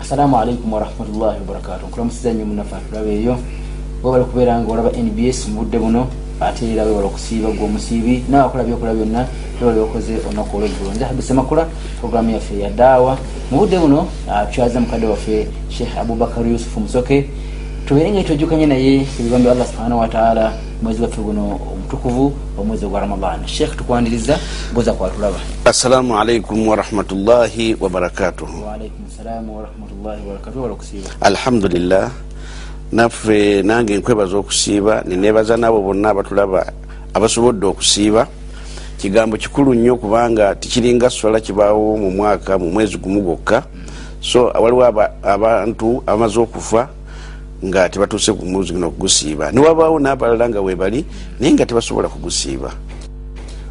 assalamu alaikum warahmatullahi wabarakatu nkulamusiza nnyo munafe atulaba eyo. Webali kubeera nga olaba nbs mu budde buno ate era webala okusiiba gwe omusiibi nawakola byokola byonna webali okoze olunaku olweggulo nze habisa makula programu yaffe ya daawa. Mu budde buno tukyaza mukadde waffe sheikh abubakar yusufu musoke tubeere nga twejjukanye naye ebigambo bya allah subhanahu wataala mwezi waffe guno omutukuvu omwezi ogwa ramadan sheikh tukwaniriza mbuza kwatulaba assalamu alaikum warahmatullahi wabarakatuhu waalaikum salaamu warahmatullahi wabarakatu webala okusiiba alhamdulillah. Naffe nange nkwebaza okusiiba nenebaza nabo bonna abatulaba abasobodde okusiiba. Kigambo kikulu nnyo kubanga tikiringa swala kibaawo mu mwaka mu mwezi gumu gwokka. So waliwo aba- abantu abamaze okufa nga tebatuuse ku mwezi guno okugusiiba niwabaawo n'abalala nga webali naye nga tebasobola kugusiiba.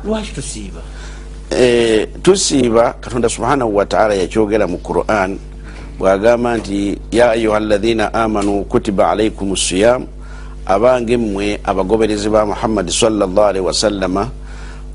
Lwaki tusiiba? Eh, tusiiba katonda subhanahu wataala yakyogera mu quran bwagamba nti ya ayuha ladhina amanu kutiba alaikum siyam abange mmwe abagoberezi ba muhammadi salllahalihi wasallama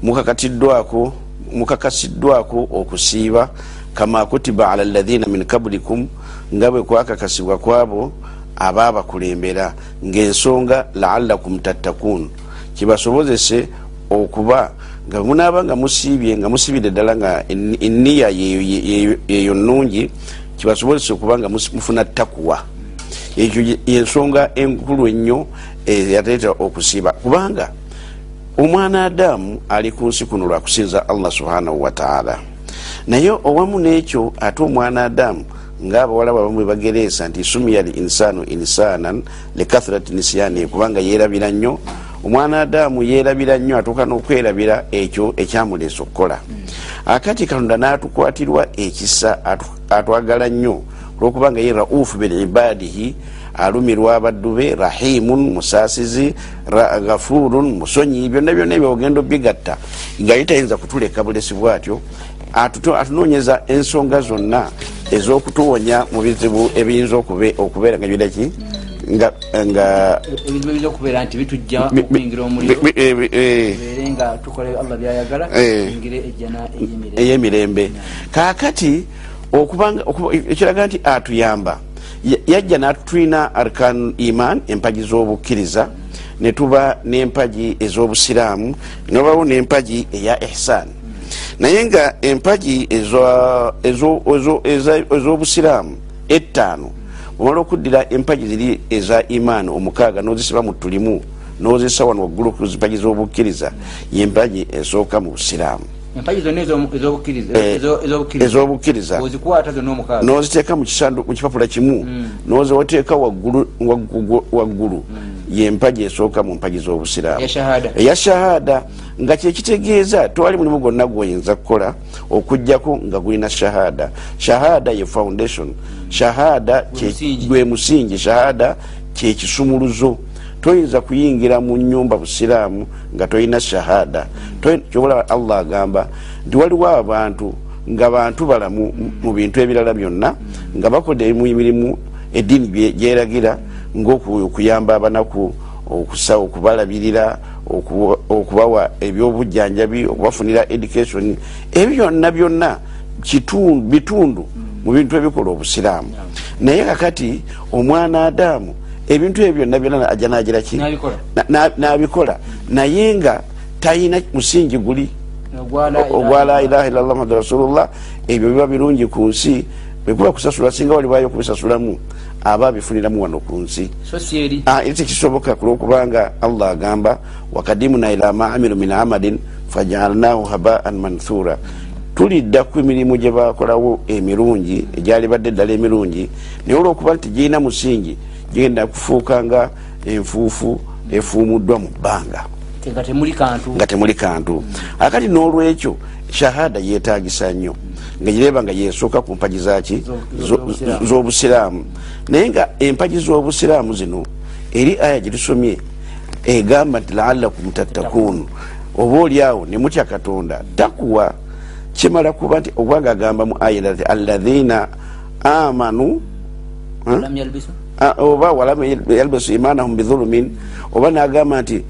mukakatiddwako mukakasiddwako okusiiba kama kutiba ala ladhina min kablikum nga bwe kwakakasibwa kwabo ababakulembera ng'ensonga laalakum tattakun kibasobozese okuba nga munaaba nga musiibye nga musiibidde ddala nga en- eniya yeyo- nungi kibasobozese okuba nga mufuna takuwa ekyo ye- yensonga enkulu ennyo eyaleeta okusiiba. Kubanga omwana adamu ali ku nsi kuno lwakusinza allah subhanahu wataala naye owamu n'ekyo ate omwana adamu ngaabawala babamu bwe bagereesa nti sumiya li insanu insanan lekathirati nisyani kubanga yeerabira nnyo. Omwana adamu yeerabira nnyo atuuka n'okwerabira ekyo ekyamuleesa okukola. Akati katonda n'atukwatirwa ekisa atwagala nnyo olwokubanga ye raufu bilibadihi alumirwa abaddu be rahimun musaasizi ghafurun musonyi byonna byonna ebyo ogenda obigatta nga ye tayinza kutuleka bulesi bwatyo atunoonyeza ensonga zonna ez'okutuwonya mu bizibu ebiyinza okube- okubeera nga biraki nga ebizibu ebiyinza okubeera nti bitujja okuyingira omuliro eh, eh, tubeere nga tukole allah byayagala Eh. tuyingire ejjana ey'emirembe. Okuba- ekiraga nti atuyamba. Ya- yajja natutwina arkan iman empagi z'obukkiriza netuba n'empagi ez'obusiraamu nebabawo n'empagi eya ihsan naye nga empagi ez'obusiraamu ettaano omala okuddira empagi ziri eza iman omukaaga nozisiba mu tulimu nozisa wano waggulu ku zipagi z'obukkiriza yempagi esooka mu busiraamu empagi zonna ez'obukkiriza Eh, ezo- ez'obukkiriza. ozikwata zonna omukaaga noziteeka mu kipapula kimu. Noziwateeka waggulu waggu- waggulu. Yempagi esooka mu mpagi z'obusiraamu. Ya shahada. Eya shahada. Nga kyekitegeeza twali mulimu gwonna gwoyinza kukola okugjako nga gulina shahada. Shahada ye foundation. Shahada kye- musingi. gwe musingi. Shahada kyekisumuluzo toyinza kuyingira mu nyumba busiraamu nga tolina shahada. Kyobola allah agamba nti waliwo abantu nga bantu balamu mu bintu ebirala byonna nga bakola emirimu eddiini gye- gyeragira ngaokuyamba abanaku okubalabirira okuba- okubawa ebyobujjanjabi okubafunira education ebyo byonna byonna bitundu mu bintu ebikola obusiraamu. Naye kakati omwana adamu ebintu ebyo byonna byonna ajja nagira ki? N'abikola. Na- na- n'abikola. Naye nga talina musingi guli. Ogwa la ilaha illallah muhammadu rasulullah ebyo biba birungi ku nsi. Bwekuba kusasula singa walibayo kubisasulamu aba abifuniramu wano ku nsi. Eri. Ah, tekisoboka kulwokubanga allah agamba wakadimuna ila ma amilu min amalin fajalnahu habaan manthura. Tulidda ku emirimu gye bakolawo emirungi egyali badde eddala emirungi. Naye olwokuba nti girina musingi gigenda kufuuka nga enfuufu efuumuddwa mu bbanga nga temuli kantu. akati n'olwekyo shahada yeetagisa nnyo. Nga gireba nga yesooka ku mpagi zaki Zo- zo- z'obusiraamu. naye nga empagi z'obusiraamu zino eri aya gitusomye egamba nti laalakum tattakun oba oli awo ne mutya katonda takuwa. Kimala kuba nti obwanga agamba mu aya ti alladhina amanu Ah, oba walam yalbasu imanahum bidhulumin. Oba nagamba nti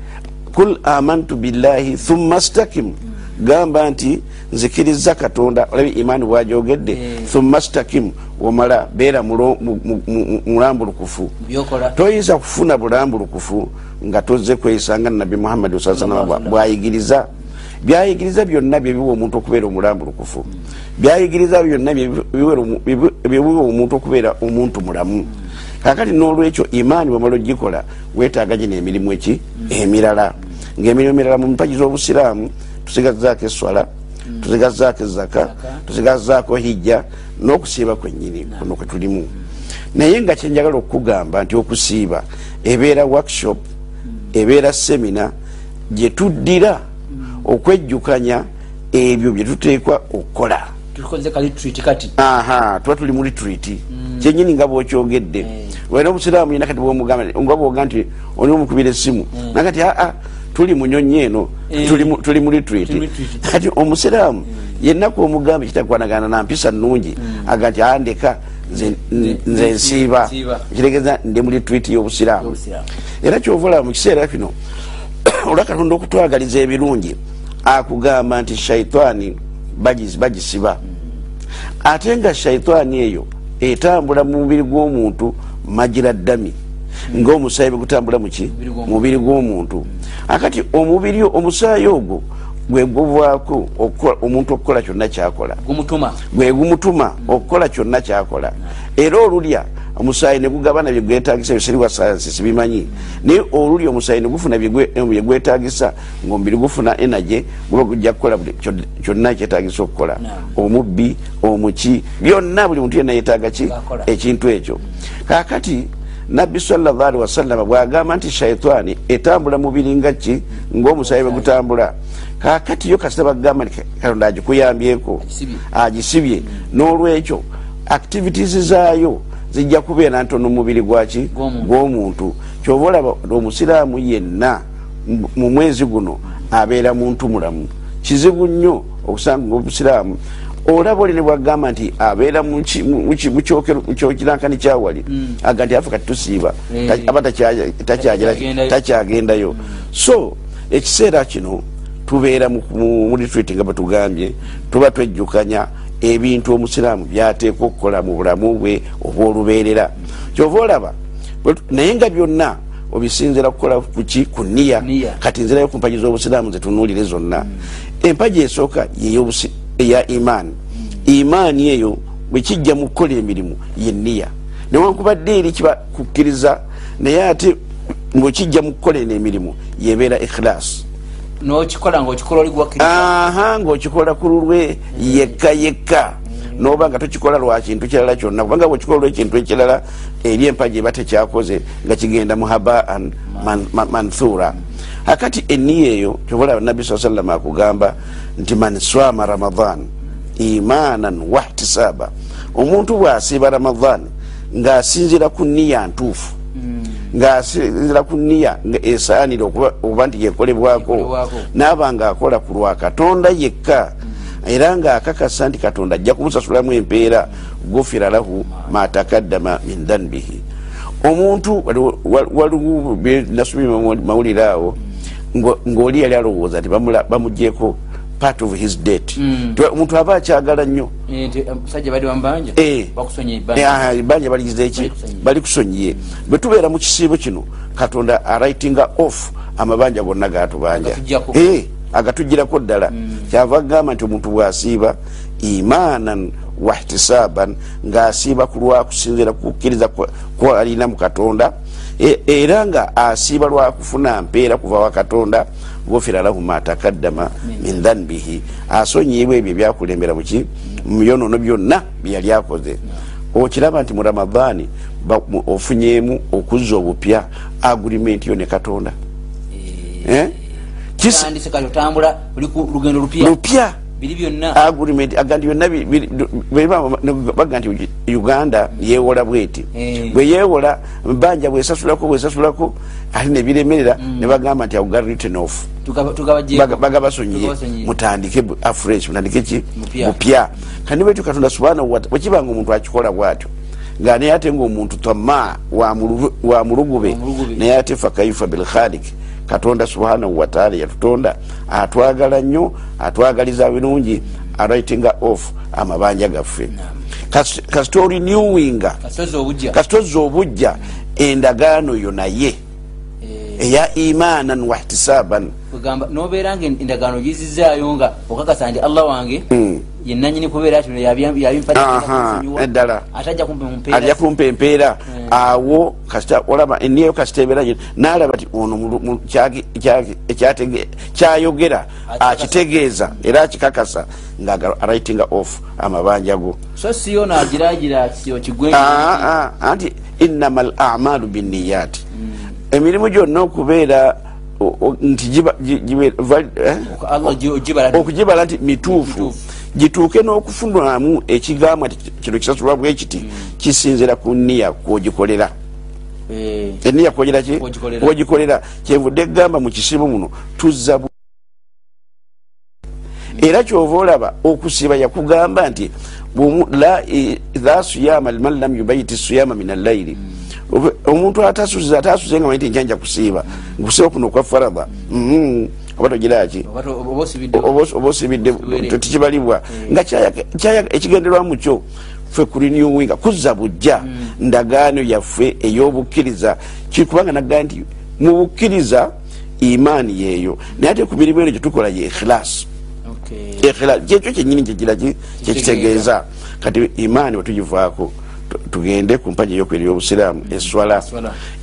kul amantu billahi thumma stakim. Gamba nti nzikiriza katonda. Olabi imaani bwajogedde Eh. thumma stakim. Omala beera mulambulukufu toyinza kufuna bulambulukufu nga toze kweyisanga nabbi muhammadi saa salama bwayigiriza. Byayigiriza byonna byebiwa omuntu okubeera omulambulukufu. Byayigiriza byonna byebiwa omuntu okubeera omuntu mulamu kakati nolwekyo imaani bwemala ogikola wetaaga gino emirimu eki? Emirala. Ngaemirimu emirala mu mpagi z'obusiraamu tusigazaako eswala tusigazaako ezaka tusigazaako hijja n'okusiiba kwennyini kuno kwe tulimu. Naye nga kyenjagala okukugamba nti okusiiba ebeera workshop ebeera semina gyetuddira okwejjukanya ebyo byetuteekwa okukola. Tukoze ka retreat kati. Aha tuba tuli mu retreat. Kyenyini nga bwokyogedde wera obusiraamu yina kati bwomugamba nga bwoga nti oli omukubira essimu nakati aa tuli munyonyi eno Eh. tuli mu- retreat. Retreat. kati omusiraamu yennaku omugamba kitakwanagana na mpisa nungi aga nti andeka nze- nsiiba. kiregeza ndi mu retreat y'obusiraamu era kyova olaba mu kiseera kino olwa katonda okutwagaliza ebirungi akugamba nti shaitaani bagis- bagisiba. Ate nga shaitaani eyo etambula mu mubiri gw'omuntu majira ddami. Ngaomusaayi bwe gutambula muki Mubiri gw'omuntu. mubiri gw'omuntu. Akati omubiri omusaayi ogwo gweguvwaako okukola- omuntu okukola kyonna kyakola. Gumutuma. Gwe gumutuma okukola kyonna kyakola. Era olulya omusaayi negugabana byegwetagisa ebiseri wa sayansi sibimanyi. Naye olulya omusaayi negufuna byegwetagisa ngaomubiri gufuna enaje guba gujja kukola buli kyo- kyonna kyetagisa okukola. Omubbi omuki byonna buli muntu yenna yetaga ki? Ekintu ekyo. Kakati nabbi sallallahu alaihi wasallama bwagamba nti shaitaani etambula mubiri nga ki? Ngaomusaayi bwe gutambula. Kakati yo kasita bagamba nti katonda agikuyambyeko Agisibye. n'olwekyo activities zaayo zijja kubeera ntono mubiri gwaki Gw'omuntu. kyova olaba omusiraamu yenna mu- mwezi guno abeera muntu mulamu. Kizibu nnyo okusanga nga obusiraamu olaba oli ne bwagamba nti abeera mu ki- mu- mu ki- mu kyokero- mu kyokirankani kyawali aga nti afe kati tusiiba. Eh. Aba Takyagendayo. takyagendayo. So ekiseera kino tubeera mu- retreat nga bwetugambye tuba twejjukanya ebintu omusiraamu byateekwa okukola mu bulamu bwe obwolubeerera. Kyova olaba naye nga byonna obisinzira kukola kuki ku niya kati nzirayo ku mpagi z'obusiraamu zetunuulire zonna. Empagi esooka yeyobusi- eya imaani imaani eyo bwe kijja mu kukola emirimu ye niya newankubadde eri kiba kukkiriza naye ate ngaokijja mu kukola eno emirimu yebeera ikhilaasi guwakkiriza aha ngaokikola ku lulwe yekka yekka. Noba nga tokikola lwa kintu kirala kyonna kubanga bwekikola lwekintu ekirala eri empaji eba tekyakoze nga kigenda mu habaan man- man- manthura akati eniya eyo kyobola nabbi saa sallama akugamba nti man swama ramadan imanan wahtisaba omuntu bwasiiba ramadan ng'asinzira ku niya ntuufu ng'asinzira ku niya nga esaanire okuba nti yekolebwako naaba ng'akola ku lwa katonda yekka. Era ng'akakasa nti katonda ajja kumusasulamu empeera gufira lahu ma takaddama min dhanbihi. Omuntu waliwo- wa- waliwo nasomye mawulire awo ng'oli yali alowooza nti bamugyeko part of his debt. Twe- omuntu aba akyagala nnyo. Eh, bali wambanja Eh. bakusonye Eh, ebbanja ah, banja baligizeki Balikusonyiye. balikusonyiye bwe tubeera mu kisiibo kino katonda arightinga off amabanja gonna gatubanja agatugirako ddala. Kyava agamba nti omuntu bw'asiiba imaanan wahtisaban ng'asiiba ku lwakusinzira kukkiriza kwa- kwalina mu katonda E- era nga asiiba lwakufuna mpeera kuva wa katonda gufira lahu ma takaddama min dhanbihi. Asonyiyibwa ebyo ebyakulembera muki mu byonono byonna byeyali akoze. Okiraba nti mu ramadaani ofunyemu okuzza obupya agurimenti yo ne katonda. Eh? Lupya. Lupya biri byonna. Agreement agandi byonna baga nti uganda yewola bweti. Eh. bwe yewola banja bwesasulako bwesasulako ate nebiremerera ne bagamba nti auga written off. Bagabasonyiye mutandike afresh mutandike ki? Mupya. kandi bwetyo katonda subhanahu wata bwekibanga omuntu akikola bwatyo. Nga naye ate ngaomuntu tama Wa mulugube. naye ate fakaifa bilkhalik katonda subhanahu wataala yatutonda atwagala nnyo atwagaliza birungi arightinga off amabanja gaffe. Kasita oli newinga kasozi obujja kasita ozza obujja endagaano yo naye Eh, eya imanan wahtisaban nobeera nga endagaano gizizaayo nga okakasa nti allah wange Mm. Yenanyini kubeera tino Aha, eddala. atajja ajja kumpa empeera. Awo kasita olaba eniyayo kasita ebeera gye naalaba ti ono kyayogera akitegeeza era akikakasa nga arightinga off amabanja go. So siyo nagiragira kigwe Ah, ah, anti innama al amalu binniyaati emirimu gyonna okubeera nti eh? okugibala nti Mituufu. Gituuke n'okufunamu ekigambo nti kino kisasulwa bwe kiti kisinzira ku niya kwogikolera. Eniya kwogera ki? Kwogikolera. kyenvudde egamba mu kisibo muno tuzza era kyova olaba okusiba yakugamba nti la la suyama liman lam yubayiti suyama min allaili Obe- omuntu atasuza atasuze nga manyi ti njanja kusiiba nkusiba kuno kwa faradha Mhm. Oba oba osibidde oba osibidde tekibalibwa. Nga kyaya- kyaya- ekigenderwamu kyo ffe ku renewinga kuzza bujja ndagaano yaffe ey'obukkiriza kikubanga nagaa nti mu bukkiriza imaani yeeyo. Naye ate ku mirimu eno gyetukola ye ikhilasi Okay. ikhilasi kyekyo kyenyini kyegira ki- kyekitegeeza kati imaani wetugivaako tu- tugende ku mpaja eyokweri y'obusiraamu eswala.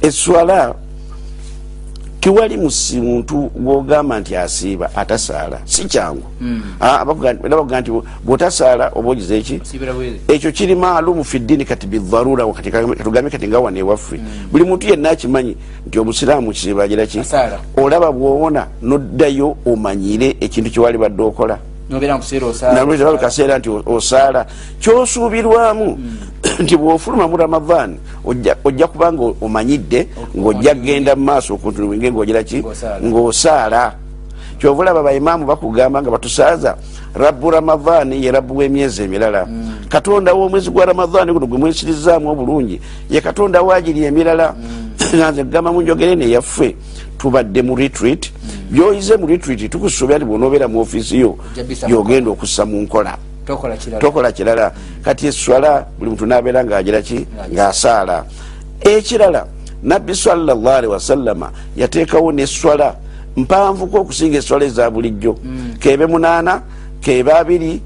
Eswala. Tiwali muntu gwogamba nti asiiba atasaala si kyangu. Ah, bakuga- era bakuga nti bwotasaala oba ogize eki ekyo kiri maalumu fi ddiini kati bidharura kati tugambe kati nga wano ewaffe. Buli muntu yenna akimanyi nti obusiraamu kisiiba agira ki? Olaba bwowona noddayo omanyire ekintu kyewali badde okola. Nalwekyo kaseera nti osaala. Kyosuubirwamu nti bwofuluma mu ramadan ojja- kuba nga omanyidde ngaojja kgenda mu maaso okuntuwinge ngaogira ki? Kyova olaba baimaamu bakugamba nga batusaaza rabbu ramadaani ye rabbu w'emyezi emirala. Katonda w'omwezi gwa ramadaani guno gwe mwesirizaamu obulungi. Ye katonda waagiri emirala. Nze kugamba mu njogera eno eyaffe tubadde mu retreat. Byoyize mu retreat tukusuubira nti bwonaobeera mu ofiisi yo gyogenda okussa mu nkola tokola kirala kati eswala buli muntu nabeera ngaagira ki ngaasaala ekirala nabbi salllahalihi wasallama yateekawo neswala mpanvuko okusinga eswala eza bulijjo kebe munaana kebe abiri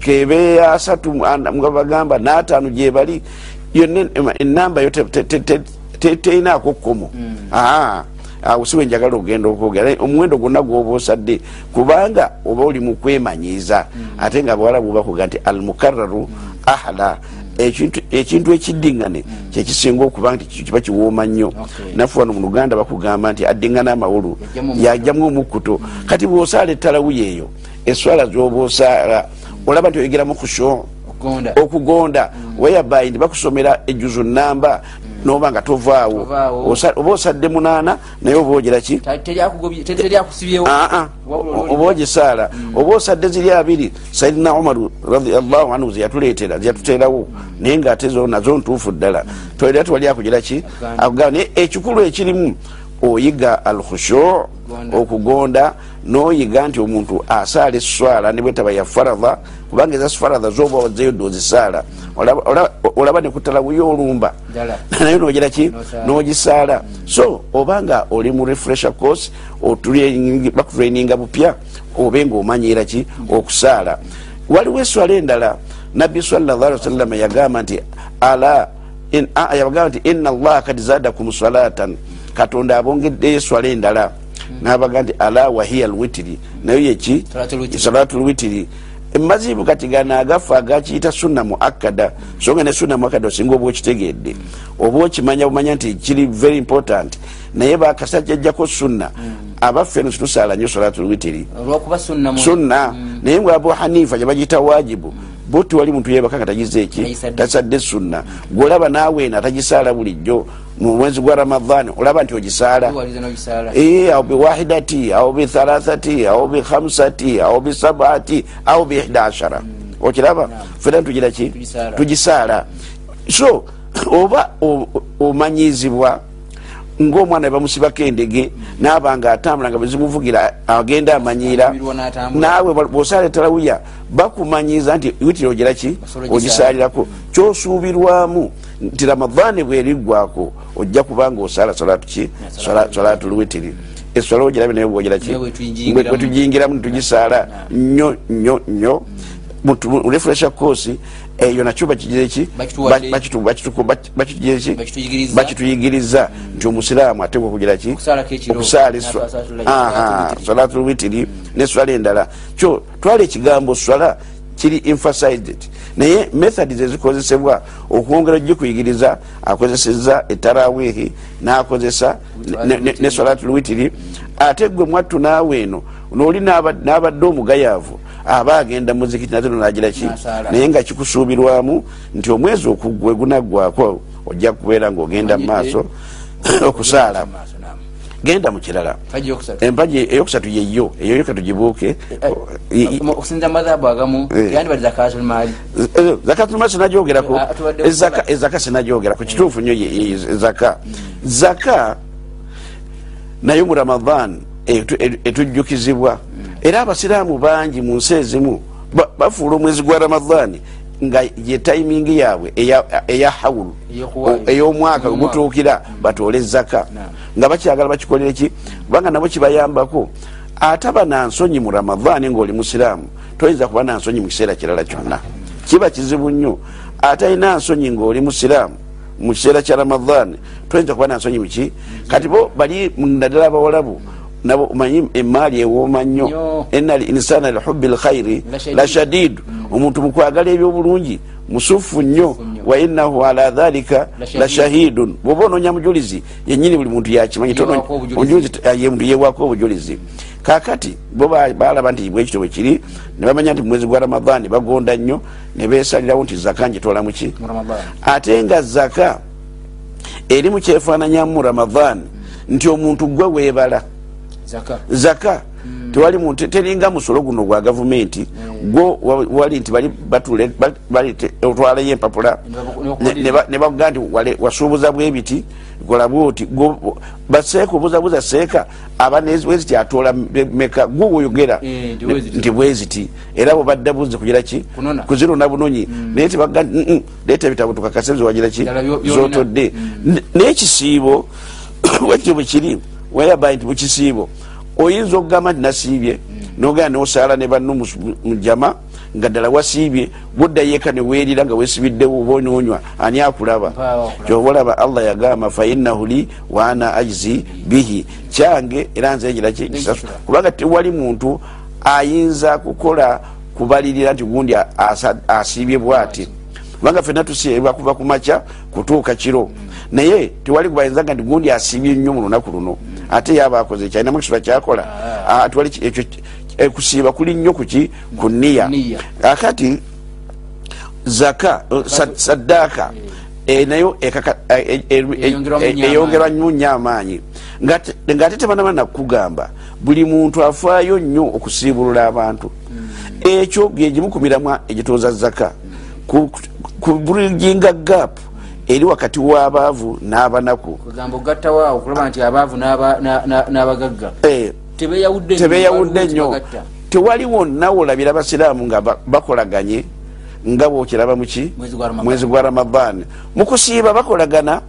kebe asatu ana- nga bagamba n'ataano gyebali yonna enamba yo te- te- te- te- te- terinaako kkomo Aa, awo siwe njagala okugenda okwogera. Omuwendo gwonna gwoba osadde kubanga oba oli mu kwemanyiiza ate nga bawalabu bakuga nti almukararu ahla. Ekintu ekintu ekiddiŋŋane kyekisinga okuba nti kiba kiwooma nnyo. Naffe wano mu luganda bakugamba nti addiŋŋana amawulu yajjamu omukkuto. kati bw'osaala ettalawu yeeyo eswala zoba osaala olaba nti oyigiramu kusho okugonda weyabayi bakusomera ejuzu namba noba nga tovaawo. Oba osadde munaana naye oba ogira ki? Ta- teryakugobye- te- teryakusibyewo Aa, Wabula o- oli- oba ogisaala. Oba osadde ziri abiri sayidina umaru radiallahu anhu zeyatuleetera zeyatuteerawo naye ngaate zo nazo ntuufu ddala. Toera tewali akugira ki? Agamba. akugamba naye ekikulu ekirimu oyiga alkhushu. Okugonda. Okugonda. Noyiga nti omuntu asaala eswala ne bwetaba ya faradha kubanga eza faradha zoba wazeyo dozisaala Olaba- nekutalabuyo olumba. Naye nogira ki? Nogisaala. So obanga oli mu refresher course bakutraininga bupya obe ngaomanyira ki? Okusaala. Waliwo eswala endala nabbi sallallahu wasallama yagamba nti ala in- a- yagamba nti inna allaha kad zadakum salatan. Katonda abongeddeyo eswala endala nabaga nti ala wahiya lwitiri nayo yeki Salatul witri. salatul witiri emazibu kati gano agafa agakiyita sunna mu akada so nga ne sunna mu akada osinga oba okitegedde oba okimanya bumanya nti kiri very important. Naye bakasa jajjako sunna abaffe no situsaala nyo salatul witiri olwokuba sunna sunna. Naye nga abu hanifa gyebagiyita wajibu bo tiwali muntu yebaka nga tagize eki tasadde sunna. Gwolaba naaweena atagisaala bulijjo mu mwezi gwa ramadhan olaba nti ogisaala. N'ogisaala. Eh, au biwahidati au bithalathati au bikhamsati au bisabati au biihda ashara okiraba? Fena tugira ki? Tugisaala. so oba omanyizibwa ngaomwana webamusibako endege naaba nga atambula nga bwezimuvugira agenda amanyiira n'atambula. naawe bwosala etalawiya bakumanyiza nti witiri ogiraki ogisalirako kyosuubirwamu nti ramadhaani bweriggwako ojja kubanga osala salatu ki? Sala- salatu lwitiri eswala ogirabe naye bwogiraki bwetuyingiramu. bwetugingiramu netugisaala nnyo nnyo nnyo. Refresha course eyo nakyo bakigireki Bakituyigiriza. nti omusiraamu atekwa okugira ki? Okusaala salatul salatul witiri. neswala endala. Kyo twala ekigambo swala kiri emphasized naye methods ezikozesebwa okwongera ogikuyigiriza akozeseza etarawihi n'akozesa ne- ne- ne salatu lwitiri ate gwe mwattu naawe eno nooli n'aba- n'abadde omugayaavu aba agenda muzikiti nate nonagiraki N'asaala. naye nga kikusuubirwamu nti omwezi okugwe gunaggwako ojja kubeera ngaogenda mu maaso okusaala genda mu kirala Fajja okusatu. empaji eyokusatu yeyo eyo yoka tugibuuke Eh. Eh, zaka tuluma sinagyogerako Ah, tubadde ezaka sinagyogerako kituufu ye- zaka zaka nayo mu ramadan etu- etu- etujjukizibwa era abasiraamu bangi mu nsi ezimu. Ba- bafuula omwezi gwa ramadani nga ye tayimingi yaabwe eya- eya hawulu ey'omwaka Ey'omwaka. gutuukira batoole zaka nga bakyagala bakikolere ki? Kubanga nabo kibayambako ataba nansonyi mu ramadani ngaoli musiraamu toyinza kuba nansonyi mu kiseera kirala kyonna. Kiba kizibu nnyo. Atalina nsonyi ngaoli musiraamu mu kiseera kya ramadani toyinza kuba nansonyi muki kati bo bali naddala abawalabu nabo omanyi emaali ewooma nnyo. Ina al insana lihubi lkhairi La shadidu. shadidu omuntu mukwagala ebyobulungi musufu nnyo. Nnyo. wa innahu ala dhalika La la shahidu. shahidun. Bwoba onoonya mujulizi yenyini buli muntu yakimanyi ye muntu yewaako obujulizi. Kakati bo ba- balaba nti bwekityo bwekiri ne bamanya nti mumwezi gwa ramadhani bagonda nnyo ne besalirawo nti zaka njitoola muki mu ramadan ate nga zaka eri mukyefaananyamu mu ramadhani nti omuntu gwe weebala zaka. Tewali muntu teringa musolo guno gwa gavumenti gwo wa- wali nti bali batule otwalayo empapula. Ne baku- ne ne- bakumalira. ne ba- ne bakuga nti wasuubuza bwebiti kola bwoti Gwo- baseeka obuzabuza seeka aba weziti atoola me- meka gwe woyogera. Eh, nti bweziti. era bwebadda buzi kugira ki? Kunona. kuzirona bunonyi naye tibaga nti, "Mm, mm, leeta ebitabo tukakase ziwagira ki? Zotodde. N- n'ekisiibo wekityo bwe kiri weyabayi nti mukisiibo oyinza okugamba nti nasiibye nogenda nosaala ne banno mu- jama nga ddala wasiibye bwoddayo eka neweerira nga wesibiddewo oba ononywa ani akulaba? Kyoba olaba allah yagamba fainahu li wa ana ajizi bihi. Kyange era nze giraki Nekisasula. kubanga tewali muntu ayinza kukola kubalirira nti gundi asiibye bwati. Kubanga fenna tusiibwa kuva ku makya kutuuka kiro. Naye tewali gwebayinzaga nti gundi asiibye nnyo mu lunaku luno ate yaba akoze kyalinamu ekisula kyakola. Ah, ekyo eh, kusiiba kuli nnyo kuki ku niya akati zaka sa- saddaaka nayo eh, nnyo nnyo amaanyi. Ng'ate tebanaba nakugamba buli muntu afaayo nnyo okusiibulula abantu. Ekyo byegimu ku miramwa egitooza zaka. Ku bulijinga gaapu eri wakati w'abaavu n'abanaku. Kugamba ogattawaawo okulaba nti abaavu n'aba- na- na- n'abagagga. Eh, tebeyawudde nnyo, tewali wonna wolabira abasiraamu nga ba- bakolaganye nga bwokiraba muki Mwezi gwa ramadan mukusiiba bakolagana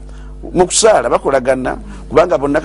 mukusaala bakolagana kubanga bonna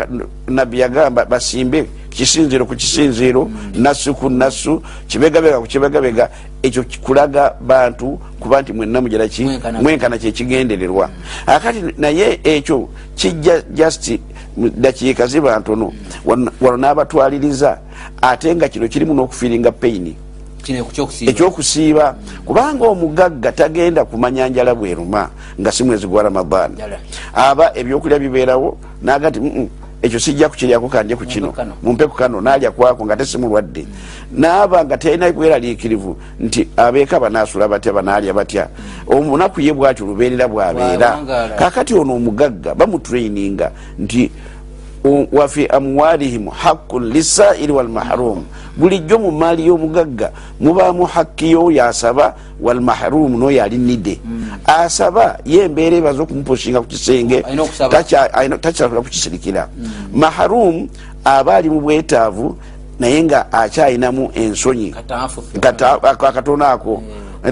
nabbi yagamba basimbe kisinziro ku kisinziro nasu ku nasu kibegabega ku kibegabega ekyo kulaga bantu kuba nti mwenna mugeraki Mwenkana. kyekigendererwa akati naye ekyo kijja just dakiika ziba ntono. Wano n'abatwaliriza ate nga kino kirimu n'okufiiringa payini kino ekyokusiiba. Kubanga omugagga tagenda kumanya njala bweruma nga si mwezi gwa ramadan Ddala. aba ebyokulya bibeerawo naga nti "Mm, mm, ekyo sijja kukiryako kanje ku kino? Kano." mumpe ku kano naalya kwako nga tesimulwadde naaba nga talina bweraliikirivu nti abeeka banaasula batya banaalya batya. Omunaku ye bwatyo lubeerera bwabeera. Kakati ono omugagga bamutraininga nti wafi amwalihim haqqun lisairi walmahrum bulijjo mu maali y'omugagga mubaamu hakki y'oyo asaba walmahrum n'oyo alinidde asaba ye embeera ebaza okumupushinga ku kisenge takyasula kukisirikira mahrum aba ali mu bwetaavu naye nga akyayinamu ensonyi. Kata- ako- ako.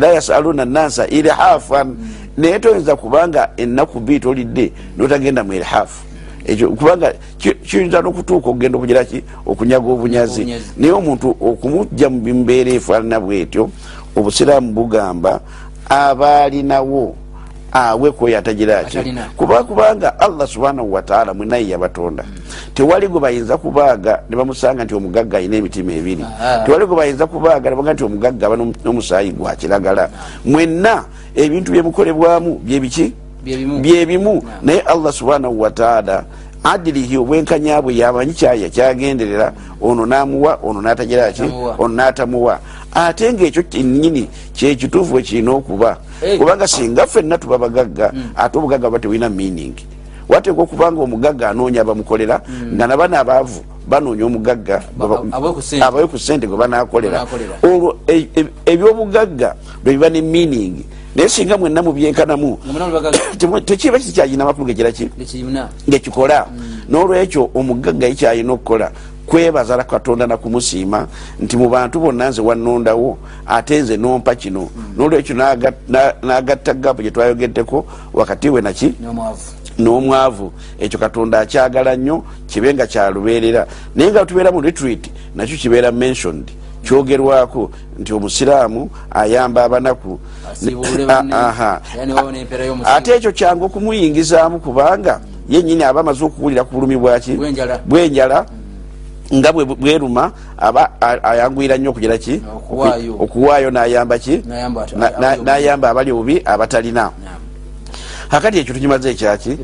La yasaluna nasa ilhafan. Naye toyinza kubanga ennaku bii tolidde notagenda mu ilhafu ekyo kubanga ki- kiyinza nokutuuka okugenda okugiraki okunyaga obunyazi. Naye omuntu okumujja mu mbeera efaanana bwetyo obusiraamu bugamba abaalinawo aweko oyo atagiraki kuba kubanga allah subhanahu wataala mwenaye yabatonda. Tewali gwe bayinza kubaaga ne bamusanga nti omugagga alina emitima ebiri. Ah. tewali gwe bayinza kubaaga ne baga nti omugagga aba n'omu- n'omusaayi gwa kiragala. Mwenna ebintu byemukolebwamu byebiki byebimu. Naye allah subhanahu wataala adirihi obwenkanya bwe yamanyi kyaya kyagenderera ono namuwa ono natagiraki Tamuwa. ono natamuwa. Ate ngaekyo kyennyini kyekituufu bwe kirina okuba? Kubanga singa ffenna tuba bagagga ate obugagga buba tebulina meaning. Wateeka okubanga omugagga anoonya abamukolera nga nabana abaavu banoonya omugagga Ba- abawe ku ssente gwe banakolera olwo e- e- ebyobugagga bwe biba ne meaning naye singa mwenna mubyenkanamu tekiba kikyalina makulu gekiraki lekiyina ngekikola n'olwekyo omugagga yikyalina okukola kwebaza la katonda nakumusiima nti mu bantu bonna nze wannondawo ate nze nompa kino. N'olwekyo naga- na- nagatta gapu gye twayogeddeko wakati we naki n'omwavu. Ekyo katonda akyagala nnyo kibe nga kyalubeerera naye nga tubeera mu retreat nakyo kibeera mentioned kyogerwako nti omusiraamu ayamba abanaku. Ate ekyo kyangu okumuyingizaamu kubanga yenyini aba amaze okuwulira ku bulumi bwaki Bw'enjala. nga bwe bweruma aba ayanguyira nnyo okugira ki? Okuwaayo. nayamba ki? N'ayamba abali obubi. abatalina. Naam. kakati ekyo tukimaze ekyaki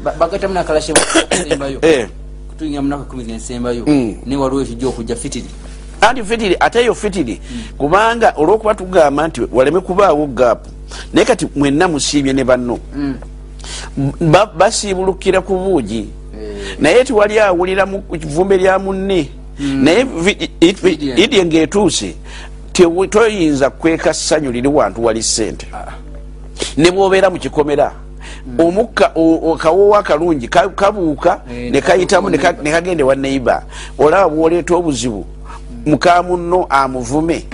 kutulinga munaku ekumi zensembayo Mm. naye waliwo ekijja okujja fitiri anti fitiri ate yo fitiri kubanga olwokuba tugamba nti waleme kubaawo gaapu. Naye kati mwenna musiibye ne banno. Ba- basiibulukira ku buugi. Naye tiwali awulira mu vumbe lya munne. Naye i- i- idye ngaetuuse toyinza kweka ssanyu liri wantu wali sente ne bwobeera mu kikomera omukka o- o- kawowo akalungi ka- kabuuka Eh, ne kayitamu ne ka- neighbor. ne kagende wa neiba olaba bwoleeta obuzibu muka munno amuvume.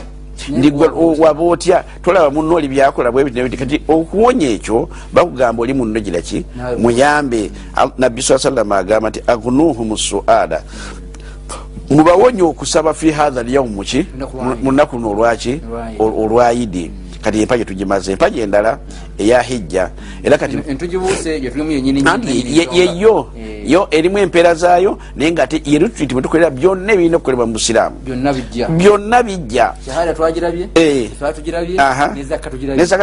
Ndigwe waba otya? Tolaba munno oli byakola bwebiti kati okuwonya ekyo bakugamba oli munno giraki muyambe. Nabbi saa salama agamba nti agunuhum suala mubawonye okusaba fi hatha lyaumu ki? Lunaku lwa Eid. mu lunaku luno olwaki Olwa Eid. Ol- olwaidi kati empaji tugimaze empaji endala eya hijja. Era kati entugibuuse gye tulimu yenyini anti ye- yeyo yo erimu empeera zaayo naye nga ate ye retreat mwetukolera byonna ebirina okukolebwa mu busiraamu. Byonna bijja. Twagirabye Eh.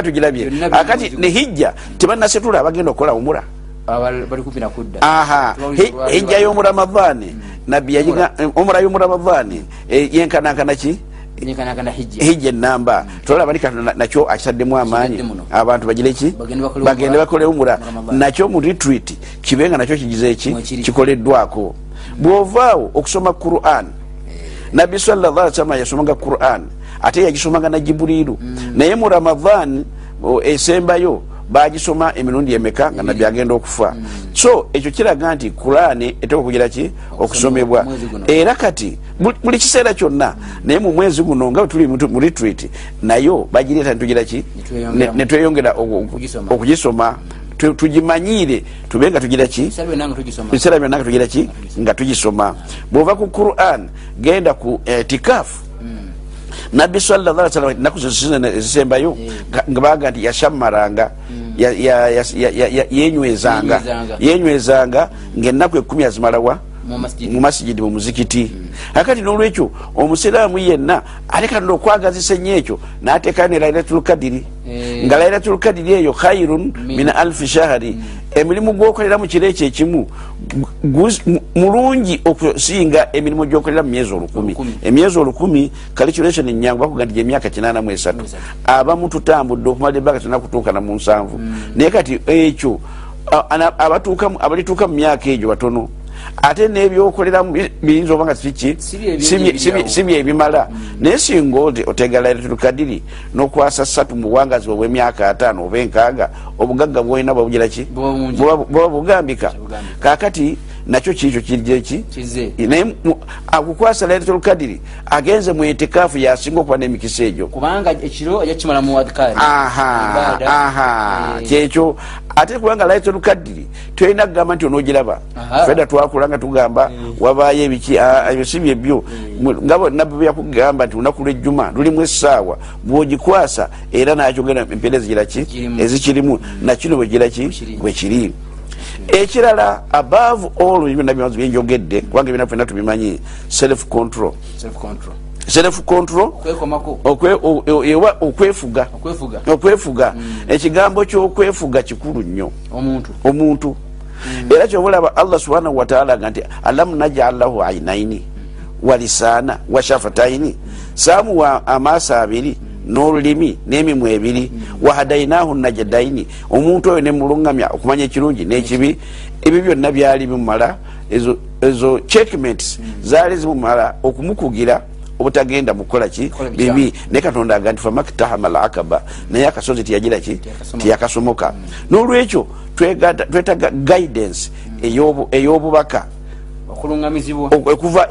tugirabye akati ne hijja tebanasetula abagenda okukola umura. Olwali hijja y'omuramavaani nabbi yagiga omura y'omuramavaani yenkanankana ki hijja. Enamba tolaba ni katonda nakyo akitaddemu amaanyi. abantu bagire ki? Bagende bakole umura. nakyo mu retreat kibe nga nakyo kigize eki kikoleddwako. Bwovaawo okusoma quran. Nabbi sallam yasomanga quran. Ate yagisomanga na jibuliru naye mu ramadan esembayo bagisoma emirundi emeka nga nabbi agenda okufa? So ekyo kiraga nti qurani eteeka okugira ki? Okusomebwa. era kati buli- kiseera kyonna naye mu mwezi guno nga tuli mu- retreat nayo bagireeta nitugira ki? Netweyongera Okugisoma. okugisoma Tu- tugimanyiire tube nga tugira ki? Biseera byonna nga tugira ki? Nga tugisoma bwova ku quran genda ku etikafu nabbi sallasalam enaku ezisembayo nga- nga baga nti yashammaranga ya- ya- ya- ya- ya- ya- yenywezanga. Yenywezanga. ngaenaku ekumi azimalawa mu masijidi mu muzikiti. Akati nolwekyo omusiraamu yenna alekanira okwagazisa ennyo ekyo nateekayo ne lairatul kadiri Eh. nga lairatul kadiri eyo khairun min. alfi shahari emirimu gwokolera mu kiro ekyo ekimu mulungi okusinga emirimu gyokolera mu myezi olukumi. Emyezi olukumi calculation enyangu bakuga nti gyemyaka kinana mu esatu. Mu esatu. abamu tutambudde okumala ebbanga tena kutuuka na mu nsanvu. Naye kati ekyo abalituuka mu myaka egyo batono ate nebyokoleramu bi- biyinza oba nga siki Si bye bingi si bye- si bye- ebiri si bye ebimala. Naye singa oti otega lailatul kadiri nokwasa satu mu buwangazi obw'emyaka ataano oba enkaaga obugagga bwolina bwabugira ki Buba bugambika Bugambika. Nakyo kiikyo kirjeki naye akukwasa lailatul kadiri agenze mu etikaafu yasinga okuba n'emikisa egyo. Aha kyekyo ate kubanga lailatul kadiri tolina kugamba nti onogiraba Aha. fedda twakula nga tugamba wabaayo ebiki ah, ebyo nga bo- nabbi byakugamba nti lunaku lwejjuma lulimu essaawa bwogikwasa era nakyogera empeera ezigiraki Kirimu. ezikirimu. Nakino bwegiraki Bwekiri. Ekirala above all ebyo byonna byomazi byenjogedde kubanga ebina fena tubimanyi self control. Self control. Okwefuga. Okwefuga. Okwefuga. Ekigambo kyokwefuga kikulu nnyo. Omuntu. Omuntu. Era kyobulaba allah subhanahu wataala nga nti alam najal lahu ainaini walisaana washafataini saamuwa amaaso abiri n'olulimi n'emimwa ebiri. Wahadainahu najadaini. Omuntu oyo nemulungamya okumanya ekirungi n'ekibi ebyo byonna byali bimumala ezo- checkmates zaali zimumala okumukugira obutagenda mukukola ki? Bibi. naye katonda aga nti famaktahama al akaba naye akasozi tiyagira ki? Tiyakasomoka. n'olwekyo twetaga guidance ey'obu- ey'obubaka. Okuva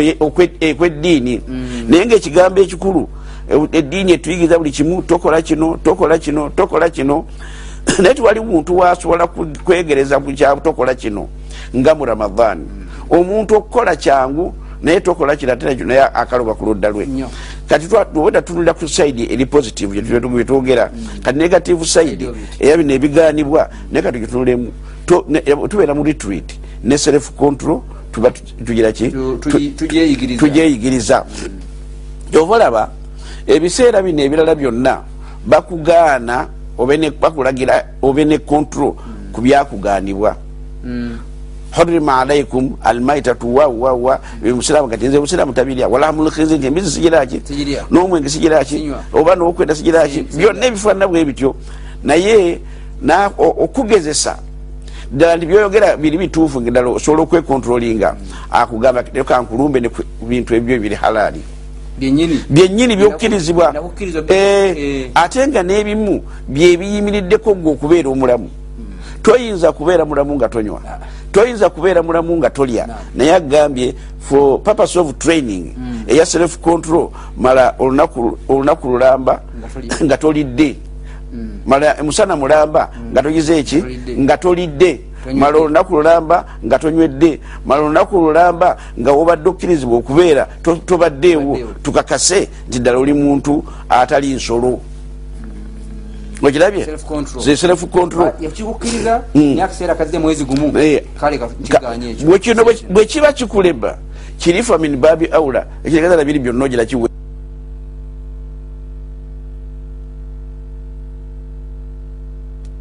e- ekweddiini. Naye ngaekigambo ekikulu eddiini etuyigiriza buli kimu tokola kino tokola kino tokola kino. Naye tiwali muntu wasobola kwegereza ku kya tokola kino nga mu ramadan omuntu okukola kyangu naye tokola kirate naye akaloba ku ludda lwe. Kati weda tunulira ku saidi eri positive byetwogera kati negative saidi era bino ebiganibwa naye kati gitunulemu ne- tubeera mu retreat. Ne self control tuba tu- tugira ki? Tu- Tu- ebiseera bino ebirala byonna bakugaana bakulagira obe ne control ku byakugaanibwa. Hurima alaikum almaitatu wawawa musiramu kati nze musiramu tabirya. Walahamulkhinzi nti embizi sigiraki n'omwenge sigiraki oba nokwenda sigiraki Si- byonna ebifaanana bwe bityo. Naye okugezesa ddala nti byoyogera biri bituufu ddala osobola okwekontrolinga akugamba leka nkulumbe ne ku bintu ebyo biri halaali byennyini byokkirizibwa. Eh, eh. ate nga n'ebimu byebiyimiriddeko gwe okubeera omulamu. Toyinza kubeera mulamu nga tonywa. Toyinza kubeera mulamu nga tolya. Naye agambye for purpose of training eya self control mala olunaku lulamba Nga tolidde. mala musana mulamba nga togize eki? Nga tolidde. Mala olunaku lulamba nga tonywedde mala olunaku lulamba nga wobadde okkirizibwa okubeera to- tobaddeewo tukakase nti ddala oli muntu atali nsolo. Okirabye Self control. Ze self control. Yakikukkiriza naye akaseera kazze mwezi gumu Eh. kale ka- kiganye ekyo. bwe kino bwe- bwe kiba kikuleba kirifa min babi aula ekitegeeza biri byonna ogira kiwe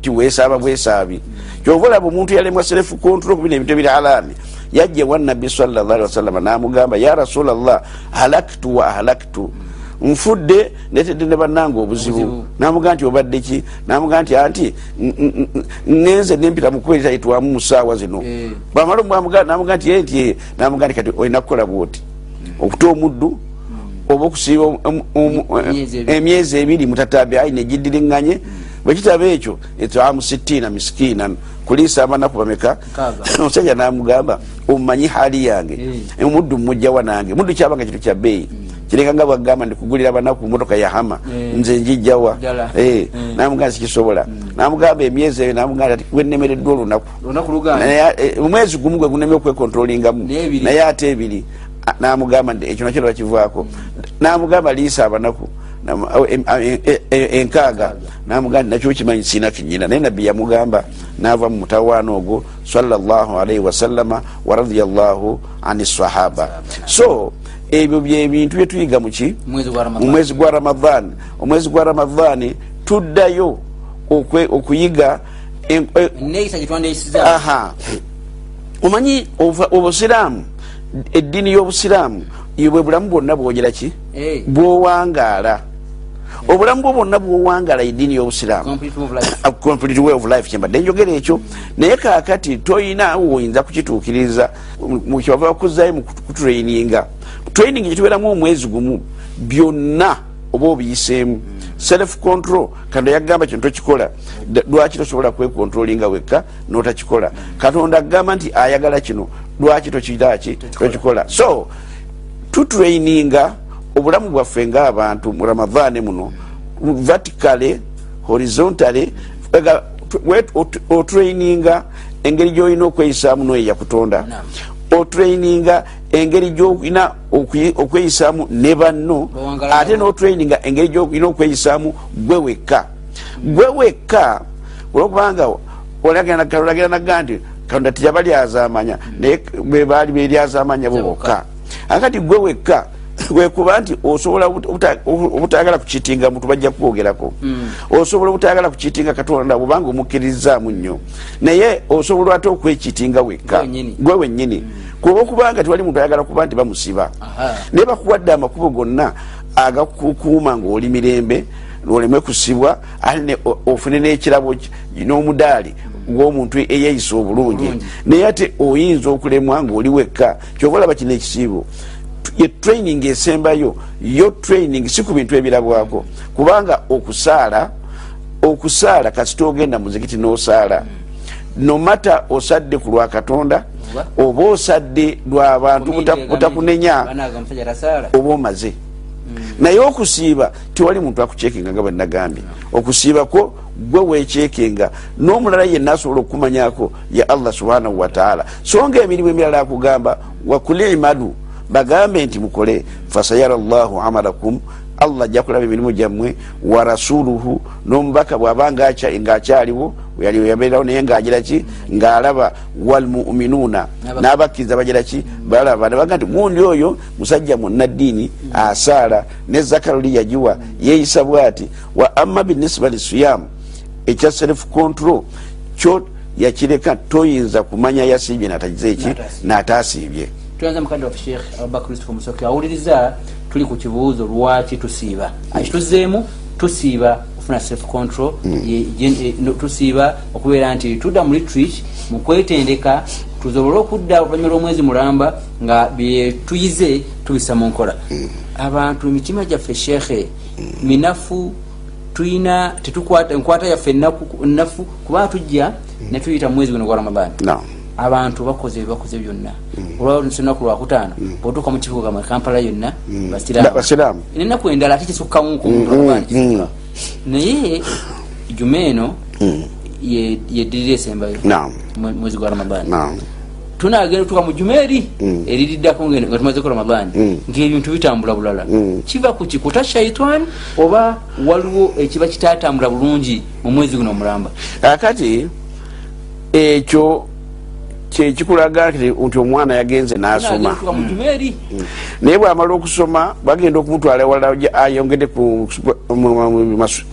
kiweesaaba bwesaabi kyova olaba omuntu yalemwa self control ku bino ebintu ebiri alaami yajja wa nabbi sallallahu alaihi wasallama namugamba ya rasulallah halaktu wa ahalaktu. Nfudde netedde ne bannanga obuzibu. Namugaa nti obadde ki? Namugaa nti anti n- n- n- ngenze nempita mukubeera yitwamu mu ssaawa zino. Eh. omwamugaa namugaa nti nti namugaa nti kati olina kukola bwoti? Okuta omuddu oba okusiiba Emyezi ebiri. mutatabi ayi negiddiringanye bwekitaba ekyo etaamu sittiina miskiinan kuliisa abanaku bameka? Omusajja namugamba omumanyi haali yange? Eh. omuddu mujjawa nange? Muddu kyabanga kintu kya bbeeyi? Kireka nga bwagamba ndikugulira abanaku motoka yahama Eh. nze njijjawa. Eh, Eh. namugamba sikisobola namugamba emyezi eyo namugamba ati wenemereddwa olunaku. Eh, omwezi gumu gwe gunemye okwekontrolingamu naye ate ebiri. Namugamba ekyo nakyo bakivaako. Namugamba liisa abanaku Nam- awo, em- a- e- e- e- enkaaga. Namugamba nakyo kimanyi siina kinyina naye nabbi yamugamba nava mu mutawaana ogwo sallallahu alaihi wasallama wa radiallahu ani sahaba. So ebyo byebintu byetuyiga muki mwezi gwa ramadan omwezi gwa ramadani tuddayo okwe- okuyiga e- gyetwandeyisiza aha. Omanyi obusiraamu eddiini y'obusiraamu ibwe bulamu bwonna bwogera ki? Eh. bwowangaala obulamu bwo bwonna bwowangala ediini y'obusiraamu. Complete way of life. Kyembadde njogera ekyo naye kakati toyina woyinza kukituukiriza kyebava bakuzayo mu kutraininga training gyetubeeramu omwezi gumu byonna oba obiyiseemu. Self control katonda yagamba kino tokikola. Lwaki tosobola kwekontrolinga wekka notakikola? Katonda agamba nti ayagala kino lwaki tokiraki tokikola. So tutraininga obulamu bwaffe ngaabantu mu ramadhaani muno we- ot- otraininga engeri gyolina okweyisaamu noyo yakutonda otraininga engeri gyolina okwe- okweyisaamu ne banno ate notraininga engeri gyolina okweyisaamu gwe wekka. Gwe wekka olwokubanga olagera naga nti katonda teyabalyazamanya naye be baali beryazamanya bo bokka. Akati gwe wekka wekuba nti osobola obuta- obutayagala kukitinga muntu bajja kukwogerako. Osobola obutayagala kukitinga katonda bwobanga omukkirizaamu nnyo. Naye osobola ate okwekitinga wekka. Gwe wennyini. wennyini. Kuba okubanga tewali muntu ayagala kuba nti bamusiba. Naye bakuwadde amakubo gonna agakukuuma ngaoli mirembe oleme kusibwa ate ne o- ofune n'ekirabo ki- n'omudaali gwomuntu eyeyisa obulungi. Bulungi. naye ate oyinza okulemwa ngaoli wekka kyova olaba kino ekisiibo ye training esembayo yo. Training si ku bintu ebirabwako. Kubanga okusaala okusaala kasita ogenda muzikiti n'osaala. Nomata osadde ku lwa katonda Oba? osadde lwabantu buta- butakunenya oba omaze. Naye okusiiba tewali muntu akucekinga nga bwenagambye okusiibako gwe wecekinga n'omulala yenna asobola okukumanyako ya allah subhanahu wataala so nga emirimu emirala akugamba wakuli imadu bagambe nti mukole fasayara llahu amalakum allah ajja kulaba emirimu gyammwe wa rasuluhu n'omubaka bw'aba yali yabeerawo naye ng'agiraki ng'alaba walmuminuuna N'aba- n'abakkiriza bagiraki balaba nebaga nti gundi oyo musajja munaddiini asaala ne zakaroli yagiwa yeeyisa bwati wa amma binisba lisiyamu ekya self control kyo yakireka toyinza kumanya yasiibye natagize eki? N'ataasiibye. n'ataasiibye tuyanza mukadde waffe sheekh abubakar yusufu musoke awuliriza tuli ku kibuuzo lwaki tusiiba? Akituzeemu tusiiba okufuna self control no- tusiiba okubeera nti tudda mu retreat mu kwetendeka tusobole okudda oluvanyuma lw'omwezi mulamba nga byetuyize tubisa mu nkola. Abantu emitima gyaffe sheekhe minafu tuyina tetukwata enkwata yaffe nnafu kubanga tujja netuyita mu mwezi guno gwa ramadani no abantu bakoze ebibakoze byonna. Olwolunaku lwakutaano bwotuuka mu kibuga mwe kampala yonna Ba- basiraamu. Nenaku endala ate kisukkamuku mm. naye juma eno ye- yeddirira esembayo mwezi gwa ramadani no tunagenda tuka mu juma eri eririddako nga nga tumazeko ramadani Mm. ngaebintu bitambula bulala. Mm. kiva ku kikuta shaitani oba waliwo ekiba kitatambula bulungi mu mwezi guno omulamba? Akati ekyo kyekikulaga nti omwana yagenze n'asoma. Juma eri naye bwamala okusoma bagenda okumutwala ewala gye ayongede ku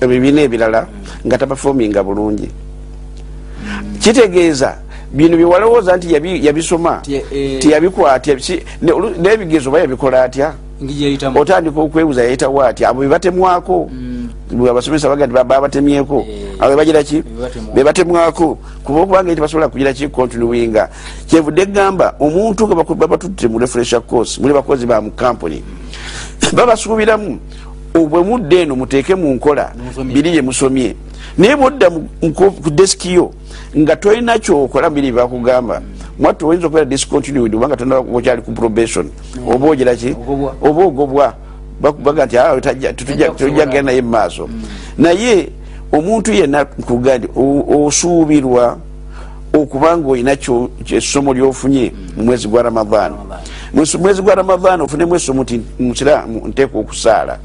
ebibiina ebirala nga tabafominga bulungi. Kitegeeza bino byewalowooza nti yabi- yabisoma eh, olu- n'ebigezo oba yabikola atya? Otandika okwebuza yayitawo atya? Abo bebatemwako abasomesa baga nti baba batemyeko Eh. abo bebagira ki Bebatemwako. kuba okubanga tebasobola kugira ki continuinga kyevudde gamba omuntu nga babatutte mu refresher course muli bakozi ba mu kampuni babasuubiramu bwe mudda eno muteeke mu nkola biri bye musomye naye bwodda ku desiki yo nga tolina kyokola biri bakugamba mwattu oyinza okubeera discontinued obanga tonaba okyali ku probation oba ogira ki Ogobwa. oba ogobwa bakubaga nti "Ah, tetujja- kusobola." tujja kgenda naye mumaaso naye omuntu yenna nkuga nti o- osuubirwa okuba nga olina kyo- essomo lyofunye mu mwezi gwa ramadhan. Mu mwezi gwa ramadhan ofunemu essomo ti musiraamu nteeka okusaala.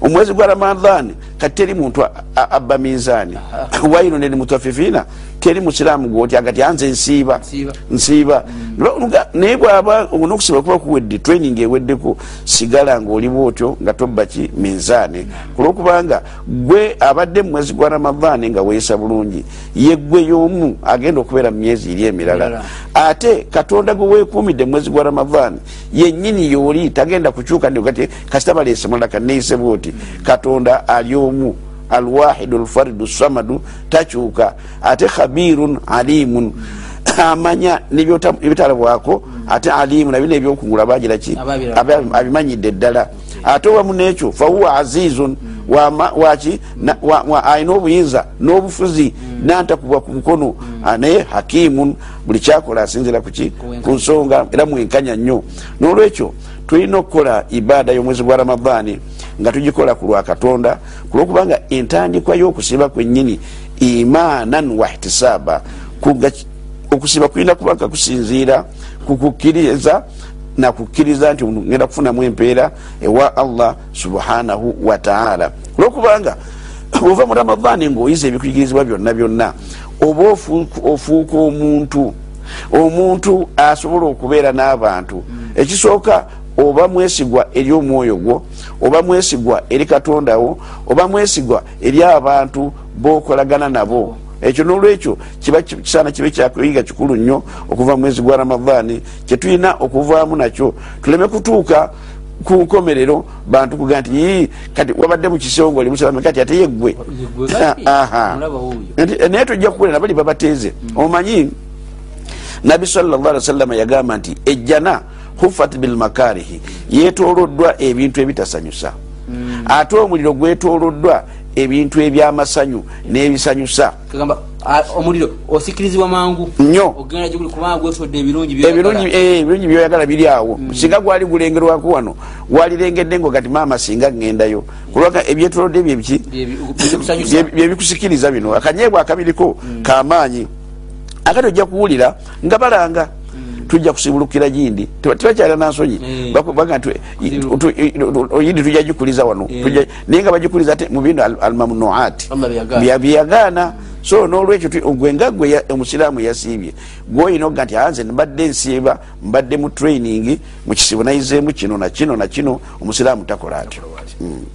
Omwezi gwa ramadhan kati teri muntu abba minzaani. Waino neli mutafifiina teri musiraamu gwotya gati anze nsiiba Nsiiba. Nga- naye bwaba nokusiba kuba kuwedde training eweddeko sigala ngaoli bwotyo nga tobbaki minzaane kulwokubanga gwe abadde mu mwezi gwa ramadaani nga weesa bulungi ye gwe y'omu agenda okubeera mu myezi eri emirala. Ate katonda gwe weekuumidde mu mwezi gwa ramadaani yennyini yooli tagenda kukyuka ndigati kasita baleese mulala kanneeyise bwoti katonda ali omu alwahidu lfaridu samadu takyuka ate khabirun alimun amanya nebyota- ebitalabwako ate alimu nabino ebyokungula bagiraki abimanyidde ddala ate owamu nekyo fahuwa azizun waki na- wa- wa- alina obuyinza n'obufuzi nantakubwa ku mukono naye hakimun buli kyakola asinzira kuki ku nsonga era mwenkanya nnyo n'olwekyo tulina okukola ibaada y'omwezi gwa ramadaani nga tugikola ku lwa katonda kulwokubanga entandikwa y'okusiba kwennyini imaanan wahtisaaba Kuga- okusiba kulina kubanga kusinziira kukukkiriza nakukkiriza nti ngenda kufunamu empeera ewa allah subhanahu wataala olwokubanga ova mu ramadaani ngaoyiza ebikuyigirizibwa byonna byonna oba ofuuka omuntu omuntu asobola okubeera n'abantu ekisooka oba mwesigwa eri omwoyo gwo oba mwesigwa eri katonda wo oba mwesigwa eri abantu bokolagana nabo. Ekyo nolwekyo kiba ki- kisaana kibe kyakuyiga kikulu nnyo okuva mu mwezi gwa ramadaani kyetulina okuvaamu nakyo. Tuleme kutuuka ku nkomerero bantu kuga nti "Ii, kati wabadde mu kisongo oli musiraamu kati ate yeggwe. Nti- naye tujja kukolera bali babateeze omanyi nabbi sawasalama yagamba nti ejjana hufat bilmakarihi yetoloddwa ebintu ebitasanyusa. Ate omuliro gwetoloddwa ebintu ebyamasanyu n'ebisanyusa. Omuliro osikirizibwa mangu. Nnyo. Gwesodde ebirungi byoyagala. eh, biri awo. Singa gwali gulengerwako wano walirengedde ngo kati maama singa ŋŋendayo. Kulwaga ebyetolodde byebiki Bye- byebikusanyusa. Bye- byebikusukiriza bino. Akanyeebwa akabiriko kamaanyi akati ojja kuwulira nga balanga tujja kusibulukira gindi. Teba- tebakyala nansonyi. Baku- baga nti oyindi tujja gikuliza wano. Tujja- naye nga bagikuliza ate mu bino al- almamnuati Allah byagaana. So nolwekyo gwe nga gwe omusiraamu yasiibye gwoyina okuga nti anze mbadde nsiiba mbadde mu training mu kisibo nayizeemu kino nakino nakino omusiraamu takola atyo.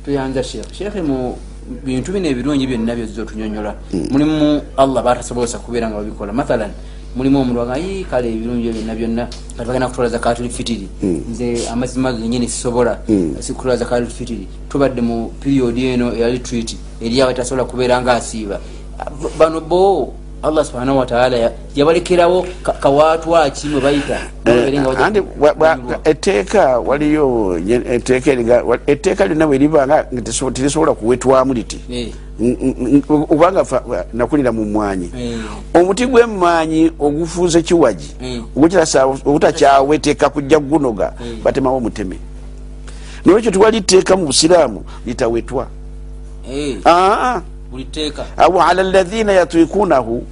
Tuyanza sheekh sheekhe mu bintu bino ebirungi byonna byozza otunyonyola. Mulimu allah batasobosa kubeera nga babikola. Mathalan mulimu omuntu waga "Ii, kale ebirungi byonna byonna kati bagenda kutwala zakatul fitiri. Nze amazima genyini sisobola sikutwala zakatul fitiri. Tubadde mu piriyodi eno eya retreat eriawo etasobola kubeera nga asiiba. Bano bo allah subhanahu wataala ya- yabalekerawo ka- kawaatwaki mwe bayita. Wa- etteeka waliyo etteeka lyonna bwe libanga nga teso- terisobola kuwetwamu liti. Eh, wa- nakulira mu mwanyi. Eh, omuti gw'emmanyi ogufuuze kiwagi obutakyaweteka kujja gunoga Mm. batemawo muteme. Nolwekyo tiwali tteeka mu busiraamu litawetwa. Eh, aa buli tteeka awo ala lathina yatwikunahu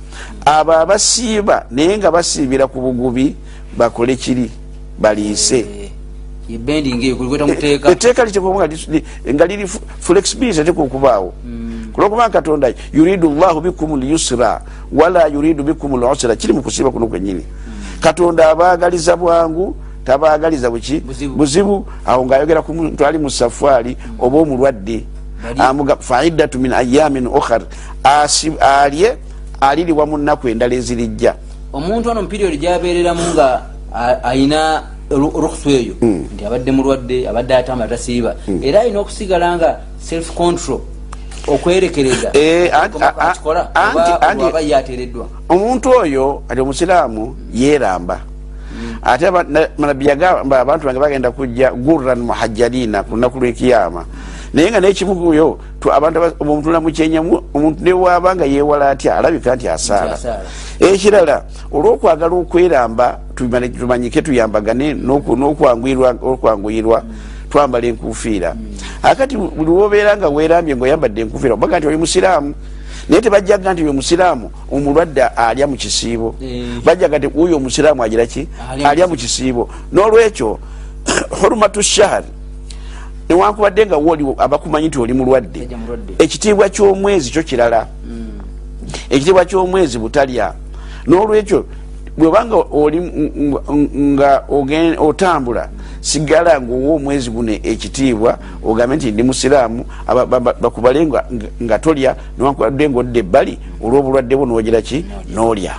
abo abasiiba naye nga basiibira ku bugubi bakole kiri baliise. Kulikweta muteeka etteeka litekoba nga liri flexibility tekukubaawo kulwokuba katonda yuridu llahu bikum lyusra wala yuridu bikum lusra kiri mukusiiba kuno kwenyini katonda abaagaliza bwangu tabaagaliza buki? Buzibu. awo ngaayogera ku muntu ali mu safaari oba omulwadde faidatu min ayamin okhar Asi- alye aliriwa mu nnaku endala ezirijja. Omuntu ono mupiriyodi gyabeereramu nga ayina ru- rukusu eyo nti abadde mulwadde abadde atambula tasiiba era alina okusigala nga self control okwerekereza Eh, oba- oba yateereddwa omuntu oyo ati omusiraamu yeeramba. Ate aba- na- nabbi yagamba abantu bange bagenda kujja gurran muhajjalina ku lunaku lwekiyama naye nga nekibuguyo abantu aba- omuntu namukyenyamu omuntu newaba nga yewala atya alabika nti asaala. Ekirala olwokwagala okweramba tumanyike tuyambagane n'okwanguyirwa okwanguyirwa twambala enkufiira akati buli wobeera nga weerambye ngaoyambadde enkufiira obaga nti oli musiraamu. Naye tebajjaga nti oyo musiraamu omulwadde alya mu kisiibo. Eh. bajjaga nti uyo omusiraamu agira ki? Alya mu alya mu kisiibo. n'olwekyo hurumatu shahari newankubadde nga wooli abakumanyi nti oli mulwadde. Ekitiibwa ky'omwezi kyo kirala. Ekitiibwa ky'omwezi butalya. N'olwekyo bwebanga oli nga otambula sigala ngaowa omwezi guno ekitiibwa ogambe nti ndi musiraamu bakubale nga tolya niwankubadde ngaodda ebbali olw'obulwadde bwo nogira ki? N'olya.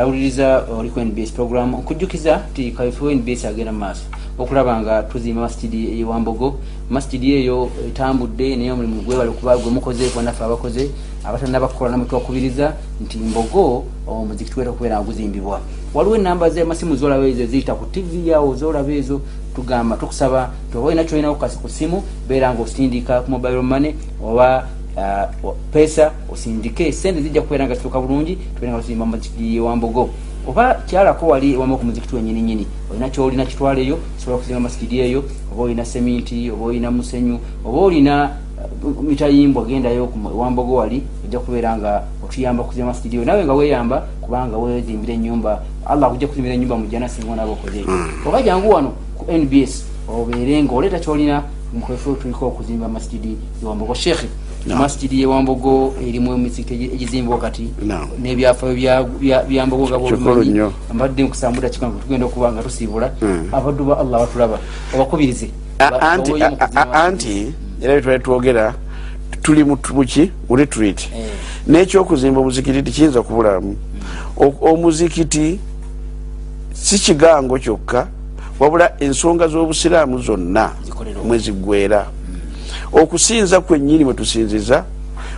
Awuliriza oli ku nbs program. Okujjukiza ti kaife nbs agenda mu maaso okulaba nga tuzimba masitidi ewambogo masitidi eyo etambudde naye omulimu gwebale kuba gwemukoze banaffe abakoze abatannabakukola namwe twakubiriza nti mbogo omuzikiti weta okubeera nga guzimbibwa. Waliwo enamba zamasimu zolaba ezo eziyita ku tv yawo zolaba ezo tugamba tukusaba toba olina kyolinawo kasi ku simu beera nga osindika ku mobile money oba uh, pesa osindike. Sente zijja kubeera nga zituuka bulungi tubeera nga tuzimba muzikiti ewambogo oba kyalako wali wama ku muzikiti wenyininyini olina kyolina kitwaleyo sobola kuzimba masikidi eyo oba olina seminti oba olina musenyu oba olina mitayimbwa gendayo wambogo wali ojja kubeera nga otuyamba kuzimba masikidi eyo. Nawe nga weyamba kubanga wezimbira enyumba allah akujja kuzimbira enyumba mujana singa onaba okozeeyo oba jangu wano ku nbs obeere nga oleeta kyolina mukwefe tuliko okuzimba masikidi ewambogo shekhe masijidi yewambogo erimu emizikiti egizimbwa kati nebyafayo byambogo gabomanyi mbadde nkusambula kikangu tugenda okuba nga tusiibula. Abaddu ba allah batulaba obakubirize. Anti era bitwali twogera tuli muki mu retreat. Nekyokuzimba omuzikiti tikiyinza kubulamu omuzikiti si kigango kyokka wabula ensonga z'obusiraamu zonna mwezigwera okusinza kwennyini mwetusinziza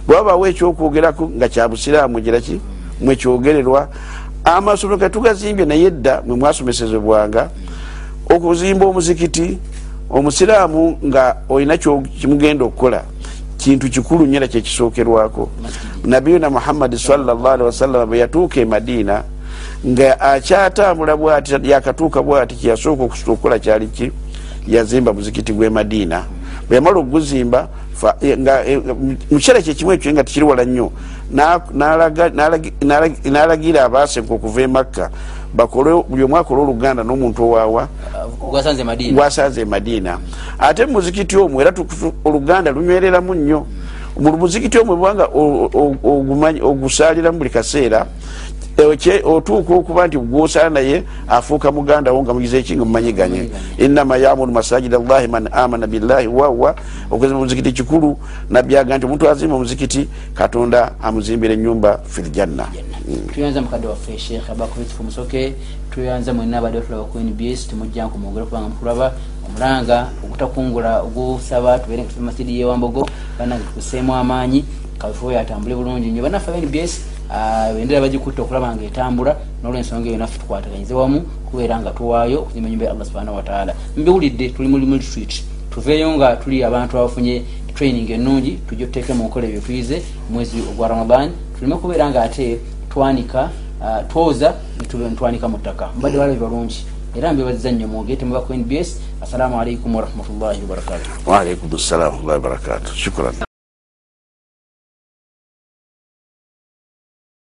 bwabawo ekyokwogerako nga kyabusiraamu giraki mwekyogererwa amasomero gatugazimbye naye edda mwe mwasomesezebwanga okuzimba omuzikiti omusiraamu nga olina kimugenda okukola kintu kikulu nyo era kyekisookerwako nabiyuna muhammadi salllahalihi wasallama bwe yatuuka e madiina nga akyatambula bwati yakatuuka bwati kyeyasooka okukola kyali ki? Yazimba muzikiti gwe madiina bwe yamala okuguzimba mukiseera kyekimu ekyo nga tikiri wala nnyo n'alagira abaasenka okuva e makka bakole buli omu akole oluganda n'omuntu owaawa gwasanze e madiina ate mumuzikiti omwo era oluganda lunywereramu nnyo. Mu muzikiti omwo bwanga ogusaaliramu buli kaseera otuuka okuba nti gwosaala naye afuuka muganda wo nga mugize eki nga mumanyiganye? Inama yamuru masajida llahi man amana billahi wawa okuzimba omuzikiti kikulu nabyaga nti omuntu azimba omuzikiti katonda amuzimbira enyumba filjanna tuyanza mukadde waffe sheekh abakubitifu musoke tuyanza mwenna abadde batulaba ku nbs temujja nkumwogera kubanga mutulaba omulanga ogutakungula ogusaba tubeere nga tuba masidi yewambogo banange tukuseemu amaanyi kawefu oyo atambule bulungi nyo banaffe aba nbs bendera bagikutta okulaba nga etambula nolwensonga eyo naffe tukwataganyize wamu kubeera nga tuwaayo okuzimba enyumba ya allah subhanahu wataala mbiwulidde tuli mulimu retreat tuveeyo nga tuli abantu abafunye training ennungi tujja tuteeke mu nkola ebyo tuyize mwezi ogwa ramadan tulime kubeera nga ate twanika twoza ntwanika mu ttaka. Mbadde balabi balungi era mbebaziza nnyo mwogete muba ku nbs assalamu alaikum warahmatullahi wabarakatuh waalaikum warahmatullahi wabarakatuh shukran